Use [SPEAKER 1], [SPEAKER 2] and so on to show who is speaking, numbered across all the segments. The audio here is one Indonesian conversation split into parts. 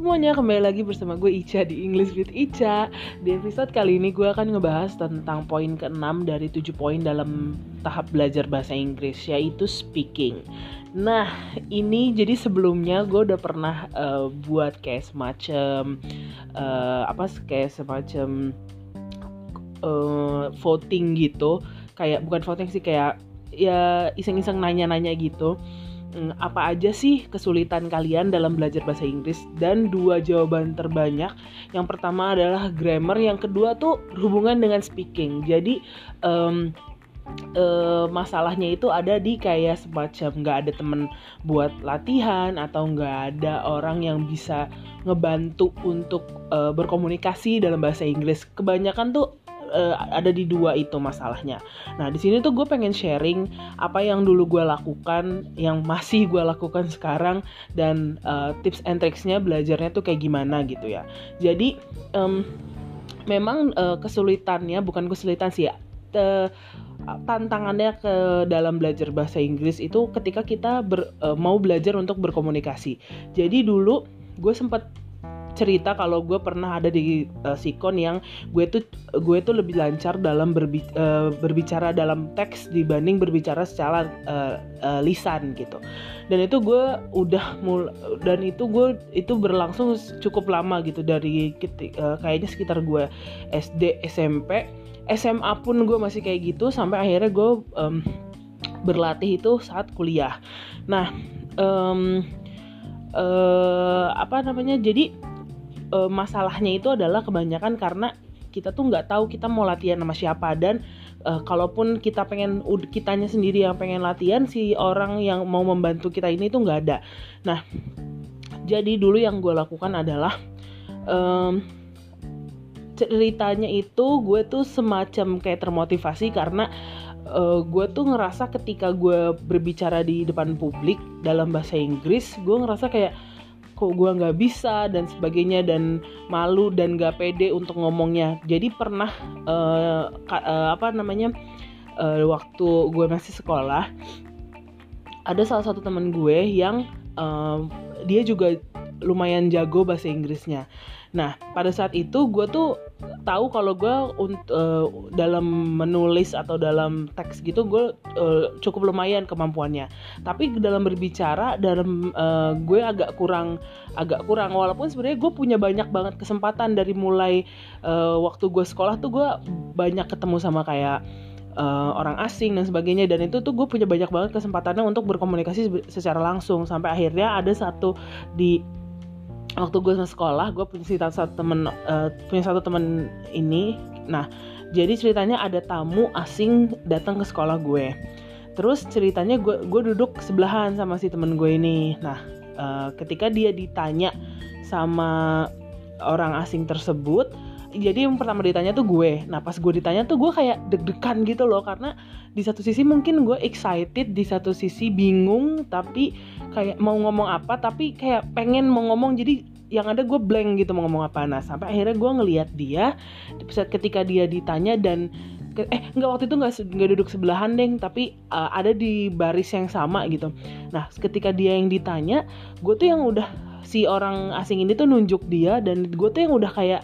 [SPEAKER 1] semuanya, kembali lagi bersama gue Ica di English with Ica. Di episode kali ini gue akan ngebahas tentang poin ke-6 dari 7 poin dalam tahap belajar bahasa Inggris Yaitu speaking. Nah ini jadi sebelumnya gue udah pernah uh, buat kayak semacam uh, Apa kayak semacam uh, voting gitu. Kayak bukan voting sih kayak ya iseng-iseng nanya-nanya gitu Hmm, apa aja sih kesulitan kalian dalam belajar bahasa Inggris? Dan dua jawaban terbanyak. Yang pertama adalah grammar yang kedua tuh hubungan dengan speaking. Jadi um, uh, masalahnya itu ada di kayak semacam nggak ada temen buat latihan atau nggak ada orang yang bisa ngebantu untuk uh, berkomunikasi dalam bahasa Inggris. Kebanyakan tuh uh, ada di dua itu masalahnya. Nah di sini tuh gue pengen sharing apa yang dulu gue lakukan, yang masih gue lakukan sekarang dan uh, tips and tricksnya belajarnya tuh kayak gimana gitu ya. Jadi um, memang uh, kesulitannya bukan kesulitan sih ya. Te, tantangannya ke dalam belajar bahasa Inggris itu ketika kita ber, mau belajar untuk berkomunikasi. Jadi dulu gue sempat cerita kalau gue pernah ada di uh, sikon yang gue tuh gue tuh lebih lancar dalam berbi uh, berbicara dalam teks dibanding berbicara secara uh, uh, lisan gitu. Dan itu gue udah mul dan itu gue itu berlangsung cukup lama gitu dari uh, kayaknya sekitar gue SD SMP SMA pun gue masih kayak gitu sampai akhirnya gue um, berlatih itu saat kuliah. Nah um, uh, apa namanya jadi uh, masalahnya itu adalah kebanyakan karena kita tuh nggak tahu kita mau latihan sama siapa. Dan uh, kalaupun kita pengen kitanya sendiri yang pengen latihan si orang yang mau membantu kita ini tuh nggak ada. Nah jadi dulu yang gue lakukan adalah um, ceritanya itu gue tuh semacam kayak termotivasi karena uh, gue tuh ngerasa ketika gue berbicara di depan publik dalam bahasa Inggris gue ngerasa kayak kok gue nggak bisa dan sebagainya dan malu dan gak pede untuk ngomongnya. Jadi pernah uh, uh, apa namanya uh, waktu gue masih sekolah ada salah satu teman gue yang uh, dia juga lumayan jago bahasa Inggrisnya. Nah, pada saat itu gue tuh tahu kalau gue uh, dalam menulis atau dalam teks gitu gue uh, cukup lumayan kemampuannya. Tapi dalam berbicara dalam uh, gue agak kurang agak kurang. Walaupun sebenarnya gue punya banyak banget kesempatan dari mulai uh, waktu gue sekolah tuh gue banyak ketemu sama kayak uh, orang asing dan sebagainya. Dan itu tuh gue punya banyak banget kesempatannya untuk berkomunikasi secara langsung. Sampai akhirnya ada satu di waktu gue sekolah gue punya satu temen uh, punya satu temen ini. Nah jadi ceritanya ada tamu asing datang ke sekolah gue. Terus ceritanya gue gue duduk sebelahan sama si temen gue ini. Nah uh, ketika dia ditanya sama orang asing tersebut jadi yang pertama ditanya tuh gue. Nah pas gue ditanya tuh gue kayak deg-degan gitu loh karena di satu sisi mungkin gue excited di satu sisi bingung tapi kayak mau ngomong apa tapi kayak pengen mau ngomong jadi yang ada gue blank gitu mau ngomong apa. Nah sampai akhirnya gue ngeliat dia ketika dia ditanya dan eh nggak waktu itu nggak nggak duduk sebelahan deng tapi uh, ada di baris yang sama gitu. Nah ketika dia yang ditanya gue tuh yang udah si orang asing ini tuh nunjuk dia dan gue tuh yang udah kayak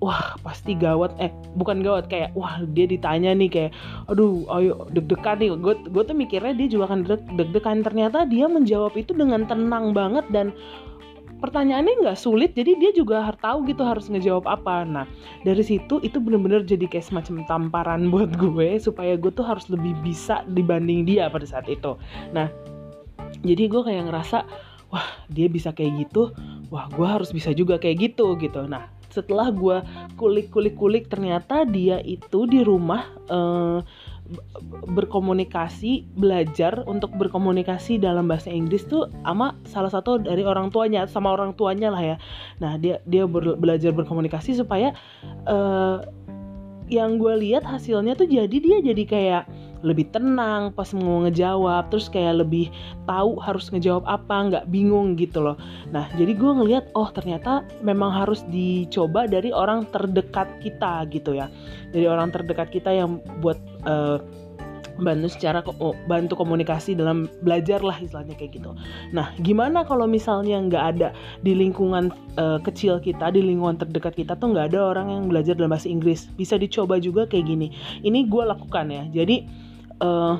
[SPEAKER 1] wah pasti gawat. Eh bukan gawat kayak wah dia ditanya nih kayak aduh ayo deg-degan nih. Gue gue tuh mikirnya dia juga akan deg-degan. Ternyata dia menjawab itu dengan tenang banget dan pertanyaannya nggak sulit jadi dia juga harus tahu gitu harus ngejawab apa. Nah dari situ itu bener-bener jadi kayak semacam tamparan buat gue supaya gue tuh harus lebih bisa dibanding dia pada saat itu. Nah jadi gue kayak ngerasa wah dia bisa kayak gitu wah gue harus bisa juga kayak gitu gitu. Nah setelah gue kulik-kulik-kulik ternyata dia itu di rumah uh, berkomunikasi belajar untuk berkomunikasi dalam bahasa Inggris tuh sama salah satu dari orang tuanya sama orang tuanya lah ya. Nah dia dia belajar berkomunikasi supaya uh, yang gue lihat hasilnya tuh jadi dia jadi kayak lebih tenang pas mau ngejawab terus kayak lebih tahu harus ngejawab apa nggak bingung gitu loh nah jadi gue ngeliat oh ternyata memang harus dicoba dari orang terdekat kita gitu ya dari orang terdekat kita yang buat uh, bantu secara oh, bantu komunikasi dalam belajar lah istilahnya kayak gitu. Nah, gimana kalau misalnya nggak ada di lingkungan uh, kecil kita, di lingkungan terdekat kita tuh nggak ada orang yang belajar dalam bahasa Inggris? Bisa dicoba juga kayak gini. Ini gue lakukan ya. Jadi uh,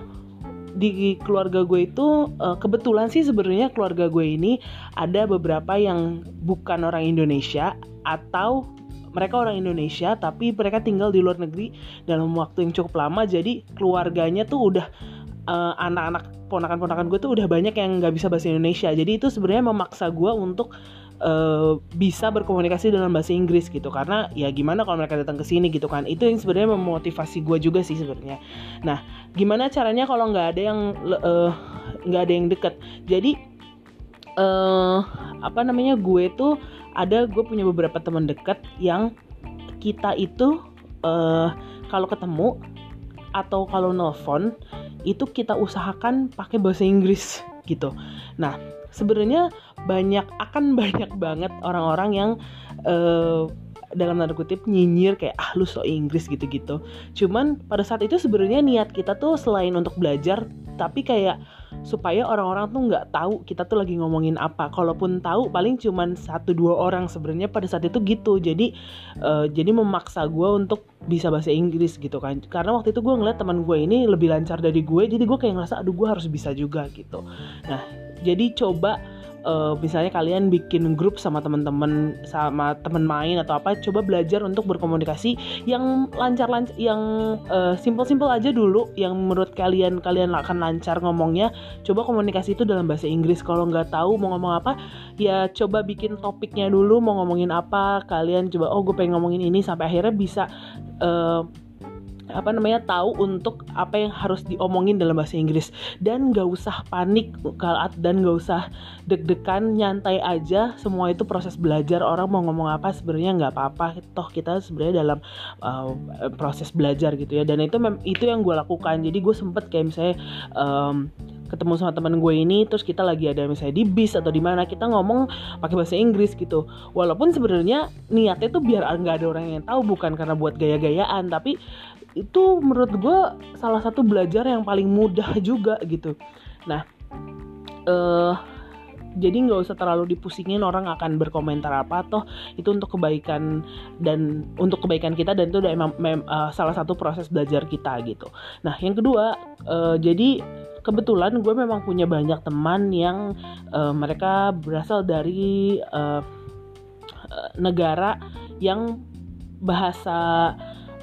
[SPEAKER 1] di keluarga gue itu uh, kebetulan sih sebenarnya keluarga gue ini ada beberapa yang bukan orang Indonesia atau mereka orang Indonesia tapi mereka tinggal di luar negeri dalam waktu yang cukup lama. Jadi keluarganya tuh udah uh, anak-anak ponakan-ponakan gue tuh udah banyak yang nggak bisa bahasa Indonesia. Jadi itu sebenarnya memaksa gue untuk bisa berkomunikasi dalam bahasa Inggris gitu. Karena ya gimana kalau mereka datang ke sini gitu kan. Itu yang sebenarnya memotivasi gue juga sih sebenarnya. Nah gimana caranya kalau nggak ada yang nggak uh, ada yang deket? Jadi uh, apa namanya gue tuh ada gue punya beberapa teman dekat yang kita itu uh, kalau ketemu atau kalau nelfon itu kita usahakan pakai bahasa Inggris gitu. Nah sebenarnya banyak akan banyak banget orang-orang yang uh, dalam tanda kutip nyinyir kayak ah lu so Inggris gitu-gitu. Cuman pada saat itu sebenarnya niat kita tuh selain untuk belajar tapi kayak supaya orang-orang tuh nggak tahu kita tuh lagi ngomongin apa. Kalaupun tahu paling cuman satu dua orang sebenarnya pada saat itu gitu. Jadi uh, jadi memaksa gue untuk bisa bahasa Inggris gitu kan. Karena waktu itu gue ngeliat teman gue ini lebih lancar dari gue, jadi gue kayak ngerasa aduh gue harus bisa juga gitu. Nah jadi coba uh, misalnya kalian bikin grup sama teman-teman sama teman main atau apa coba belajar untuk berkomunikasi yang lancar-lancar yang uh, simple-simple aja dulu yang menurut kalian kalian akan lancar ngomongnya. Coba komunikasi itu dalam bahasa Inggris. Kalau nggak tahu mau ngomong apa ya coba bikin topiknya dulu mau ngomongin apa. Kalian coba oh gue pengen ngomongin ini. Sampai akhirnya bisa uh, apa namanya tahu untuk apa yang harus diomongin dalam bahasa Inggris. Dan gak usah panik dan gak usah deg-degan nyantai aja. Semua itu proses belajar. Orang mau ngomong apa sebenarnya nggak apa-apa. Toh kita sebenarnya dalam uh, proses belajar gitu ya. Dan itu itu yang gue lakukan. Jadi gue sempet kayak misalnya um, ketemu sama teman gue ini terus kita lagi ada misalnya di bis atau di mana kita ngomong pakai bahasa Inggris gitu. Walaupun sebenarnya niatnya tuh biar nggak ada orang yang tahu bukan karena buat gaya-gayaan tapi itu menurut gue salah satu belajar yang paling mudah juga gitu. Nah uh, jadi nggak usah terlalu dipusingin orang akan berkomentar apa toh. Itu untuk kebaikan dan untuk kebaikan kita dan itu udah emang uh, salah satu proses belajar kita gitu. Nah yang kedua uh, jadi kebetulan gue memang punya banyak teman yang uh, mereka berasal dari uh, negara yang bahasa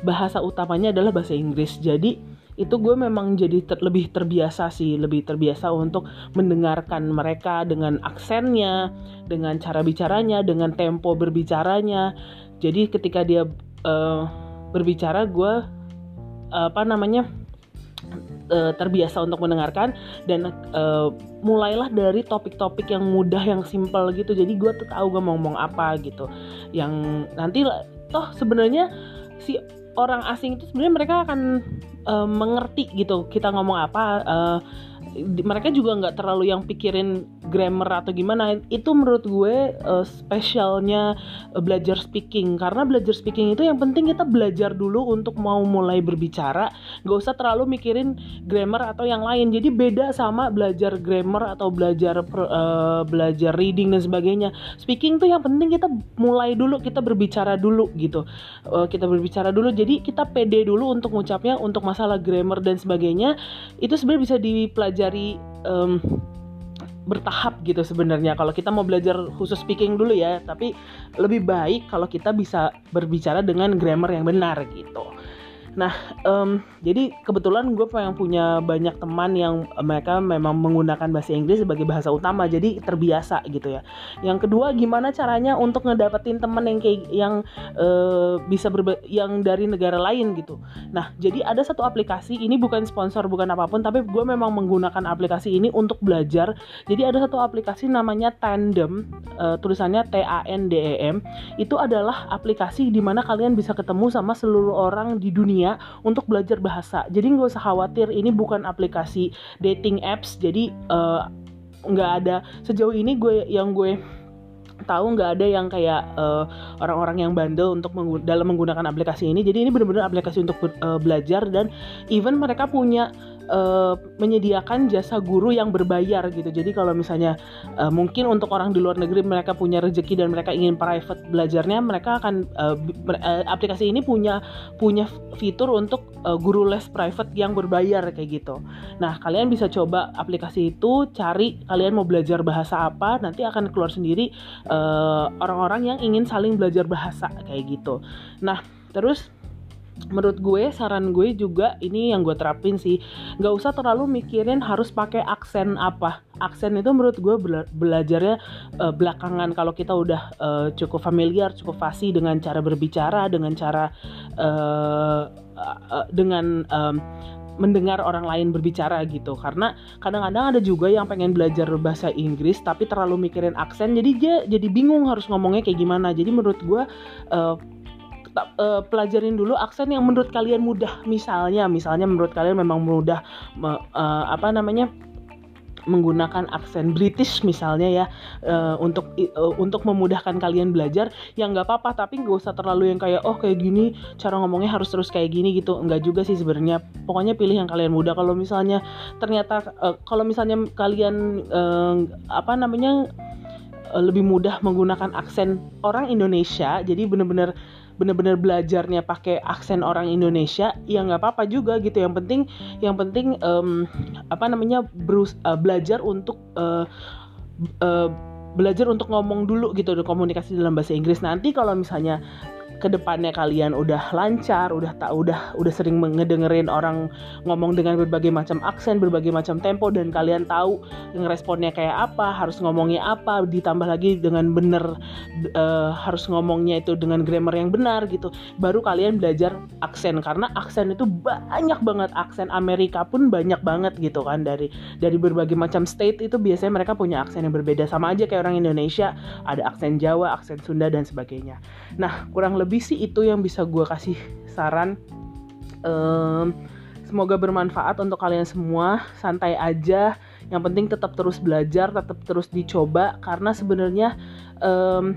[SPEAKER 1] bahasa utamanya adalah bahasa Inggris. Jadi itu gue memang jadi ter lebih terbiasa sih, lebih terbiasa untuk mendengarkan mereka dengan aksennya, dengan cara bicaranya, dengan tempo berbicaranya. Jadi ketika dia uh, berbicara, gue apa namanya uh, terbiasa untuk mendengarkan dan uh, mulailah dari topik-topik yang mudah, yang simple gitu. Jadi gue tuh tahu gue ngomong apa gitu. Yang nanti toh sebenarnya si orang asing itu sebenarnya mereka akan uh, mengerti gitu kita ngomong apa uh, mereka juga nggak terlalu yang pikirin grammar atau gimana itu menurut gue uh, spesialnya uh, belajar speaking. Karena belajar speaking itu yang penting kita belajar dulu untuk mau mulai berbicara. Nggak usah terlalu mikirin grammar atau yang lain. Jadi beda sama belajar grammar atau belajar uh, belajar reading dan sebagainya. Speaking tuh yang penting kita mulai dulu kita berbicara dulu gitu. Uh, kita berbicara dulu. Jadi kita pede dulu untuk ngucapnya untuk masalah grammar dan sebagainya. Itu sebenarnya bisa dipelajari um, bertahap gitu sebenarnya. Kalau kita mau belajar khusus speaking dulu ya tapi lebih baik kalau kita bisa berbicara dengan grammar yang benar gitu Nah, um, jadi kebetulan gue yang punya banyak teman yang mereka memang menggunakan bahasa Inggris sebagai bahasa utama, jadi terbiasa gitu ya. Yang kedua, gimana caranya untuk ngedapetin teman yang kayak yang uh, bisa berbe yang dari negara lain gitu. Nah, jadi ada satu aplikasi ini bukan sponsor bukan apa pun, tapi gue memang menggunakan aplikasi ini untuk belajar. Jadi ada satu aplikasi namanya Tandem, uh, tulisannya T A N D E M. Itu adalah aplikasi di mana kalian bisa ketemu sama seluruh orang di dunia untuk belajar bahasa. Jadi nggak usah khawatir, ini bukan aplikasi dating apps. Jadi eh, nggak uh, ada sejauh ini gue yang gue tahu nggak ada yang kayak eh, orang-orang yang bandel untuk menggu dalam menggunakan aplikasi ini. Jadi ini benar-benar aplikasi untuk uh, belajar dan even mereka punya uh, menyediakan jasa guru yang berbayar gitu. Jadi kalau misalnya uh, mungkin untuk orang di luar negeri mereka punya rezeki dan mereka ingin private belajarnya, mereka akan uh, aplikasi ini punya punya fitur untuk uh, guru les private yang berbayar kayak gitu. Nah, kalian bisa coba aplikasi itu, cari kalian mau belajar bahasa apa, nanti akan keluar sendiri orang-orang uh, yang ingin saling belajar bahasa kayak gitu. Nah, terus menurut gue saran gue juga ini yang gue terapin sih. Nggak usah terlalu mikirin harus pakai aksen apa. Aksen itu menurut gue bela belajarnya uh, belakangan. Kalau kita udah uh, cukup familiar cukup fasih dengan cara berbicara dengan cara uh, uh, dengan um, mendengar orang lain berbicara gitu. Karena kadang-kadang ada juga yang pengen belajar bahasa Inggris tapi terlalu mikirin aksen jadi dia jadi bingung harus ngomongnya kayak gimana. Jadi menurut gue uh, uh, pelajarin dulu aksen yang menurut kalian mudah. Misalnya misalnya menurut kalian memang mudah uh, apa namanya menggunakan aksen British misalnya ya uh, untuk uh, untuk memudahkan kalian belajar ya nggak apa-apa. Tapi nggak usah terlalu yang kayak oh kayak gini cara ngomongnya harus terus kayak gini gitu. Nggak juga sih sebenarnya. Pokoknya pilih yang kalian mudah. Kalau misalnya ternyata uh, kalau misalnya kalian uh, apa namanya lebih mudah menggunakan aksen orang Indonesia. Jadi bener-bener bener-bener belajarnya pakai aksen orang Indonesia ya nggak apa-apa juga gitu. Yang penting yang penting um, apa namanya berus uh, belajar untuk uh, uh, belajar untuk ngomong dulu gitu komunikasi dalam bahasa Inggris. Nanti kalau misalnya ke depannya kalian udah lancar, udah tak udah udah sering ngedengerin orang ngomong dengan berbagai macam aksen, berbagai macam tempo dan kalian tahu responnya kayak apa, harus ngomongnya apa, ditambah lagi dengan bener uh, harus ngomongnya itu dengan grammar yang benar gitu. Baru kalian belajar aksen karena aksen itu banyak banget aksen Amerika pun banyak banget gitu kan dari dari berbagai macam state itu biasanya mereka punya aksen yang berbeda sama aja kayak orang Indonesia ada aksen Jawa, aksen Sunda dan sebagainya. Nah kurang lebih lebih sih itu yang bisa gue kasih saran. Um, semoga bermanfaat untuk kalian semua. Santai aja. Yang penting tetap terus belajar tetap terus dicoba. Karena sebenarnya um,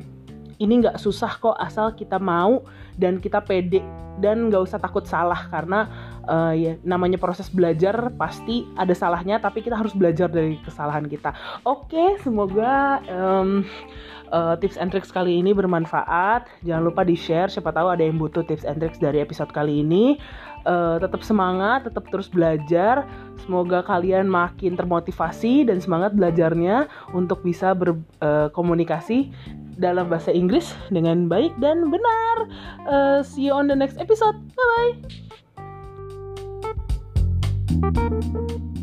[SPEAKER 1] ini nggak susah kok asal kita mau dan kita pede. Dan nggak usah takut salah. Karena uh, ya namanya proses belajar pasti ada salahnya tapi kita harus belajar dari kesalahan kita oke semoga um, uh, tips and tricks kali ini bermanfaat. Jangan lupa di share, siapa tahu ada yang butuh tips and tricks dari episode kali ini. Uh, tetap semangat, tetap terus belajar. Semoga kalian makin termotivasi dan semangat belajarnya untuk bisa berkomunikasi uh, dalam bahasa Inggris dengan baik dan benar. Uh, see you on the next episode. Bye bye. Thank you.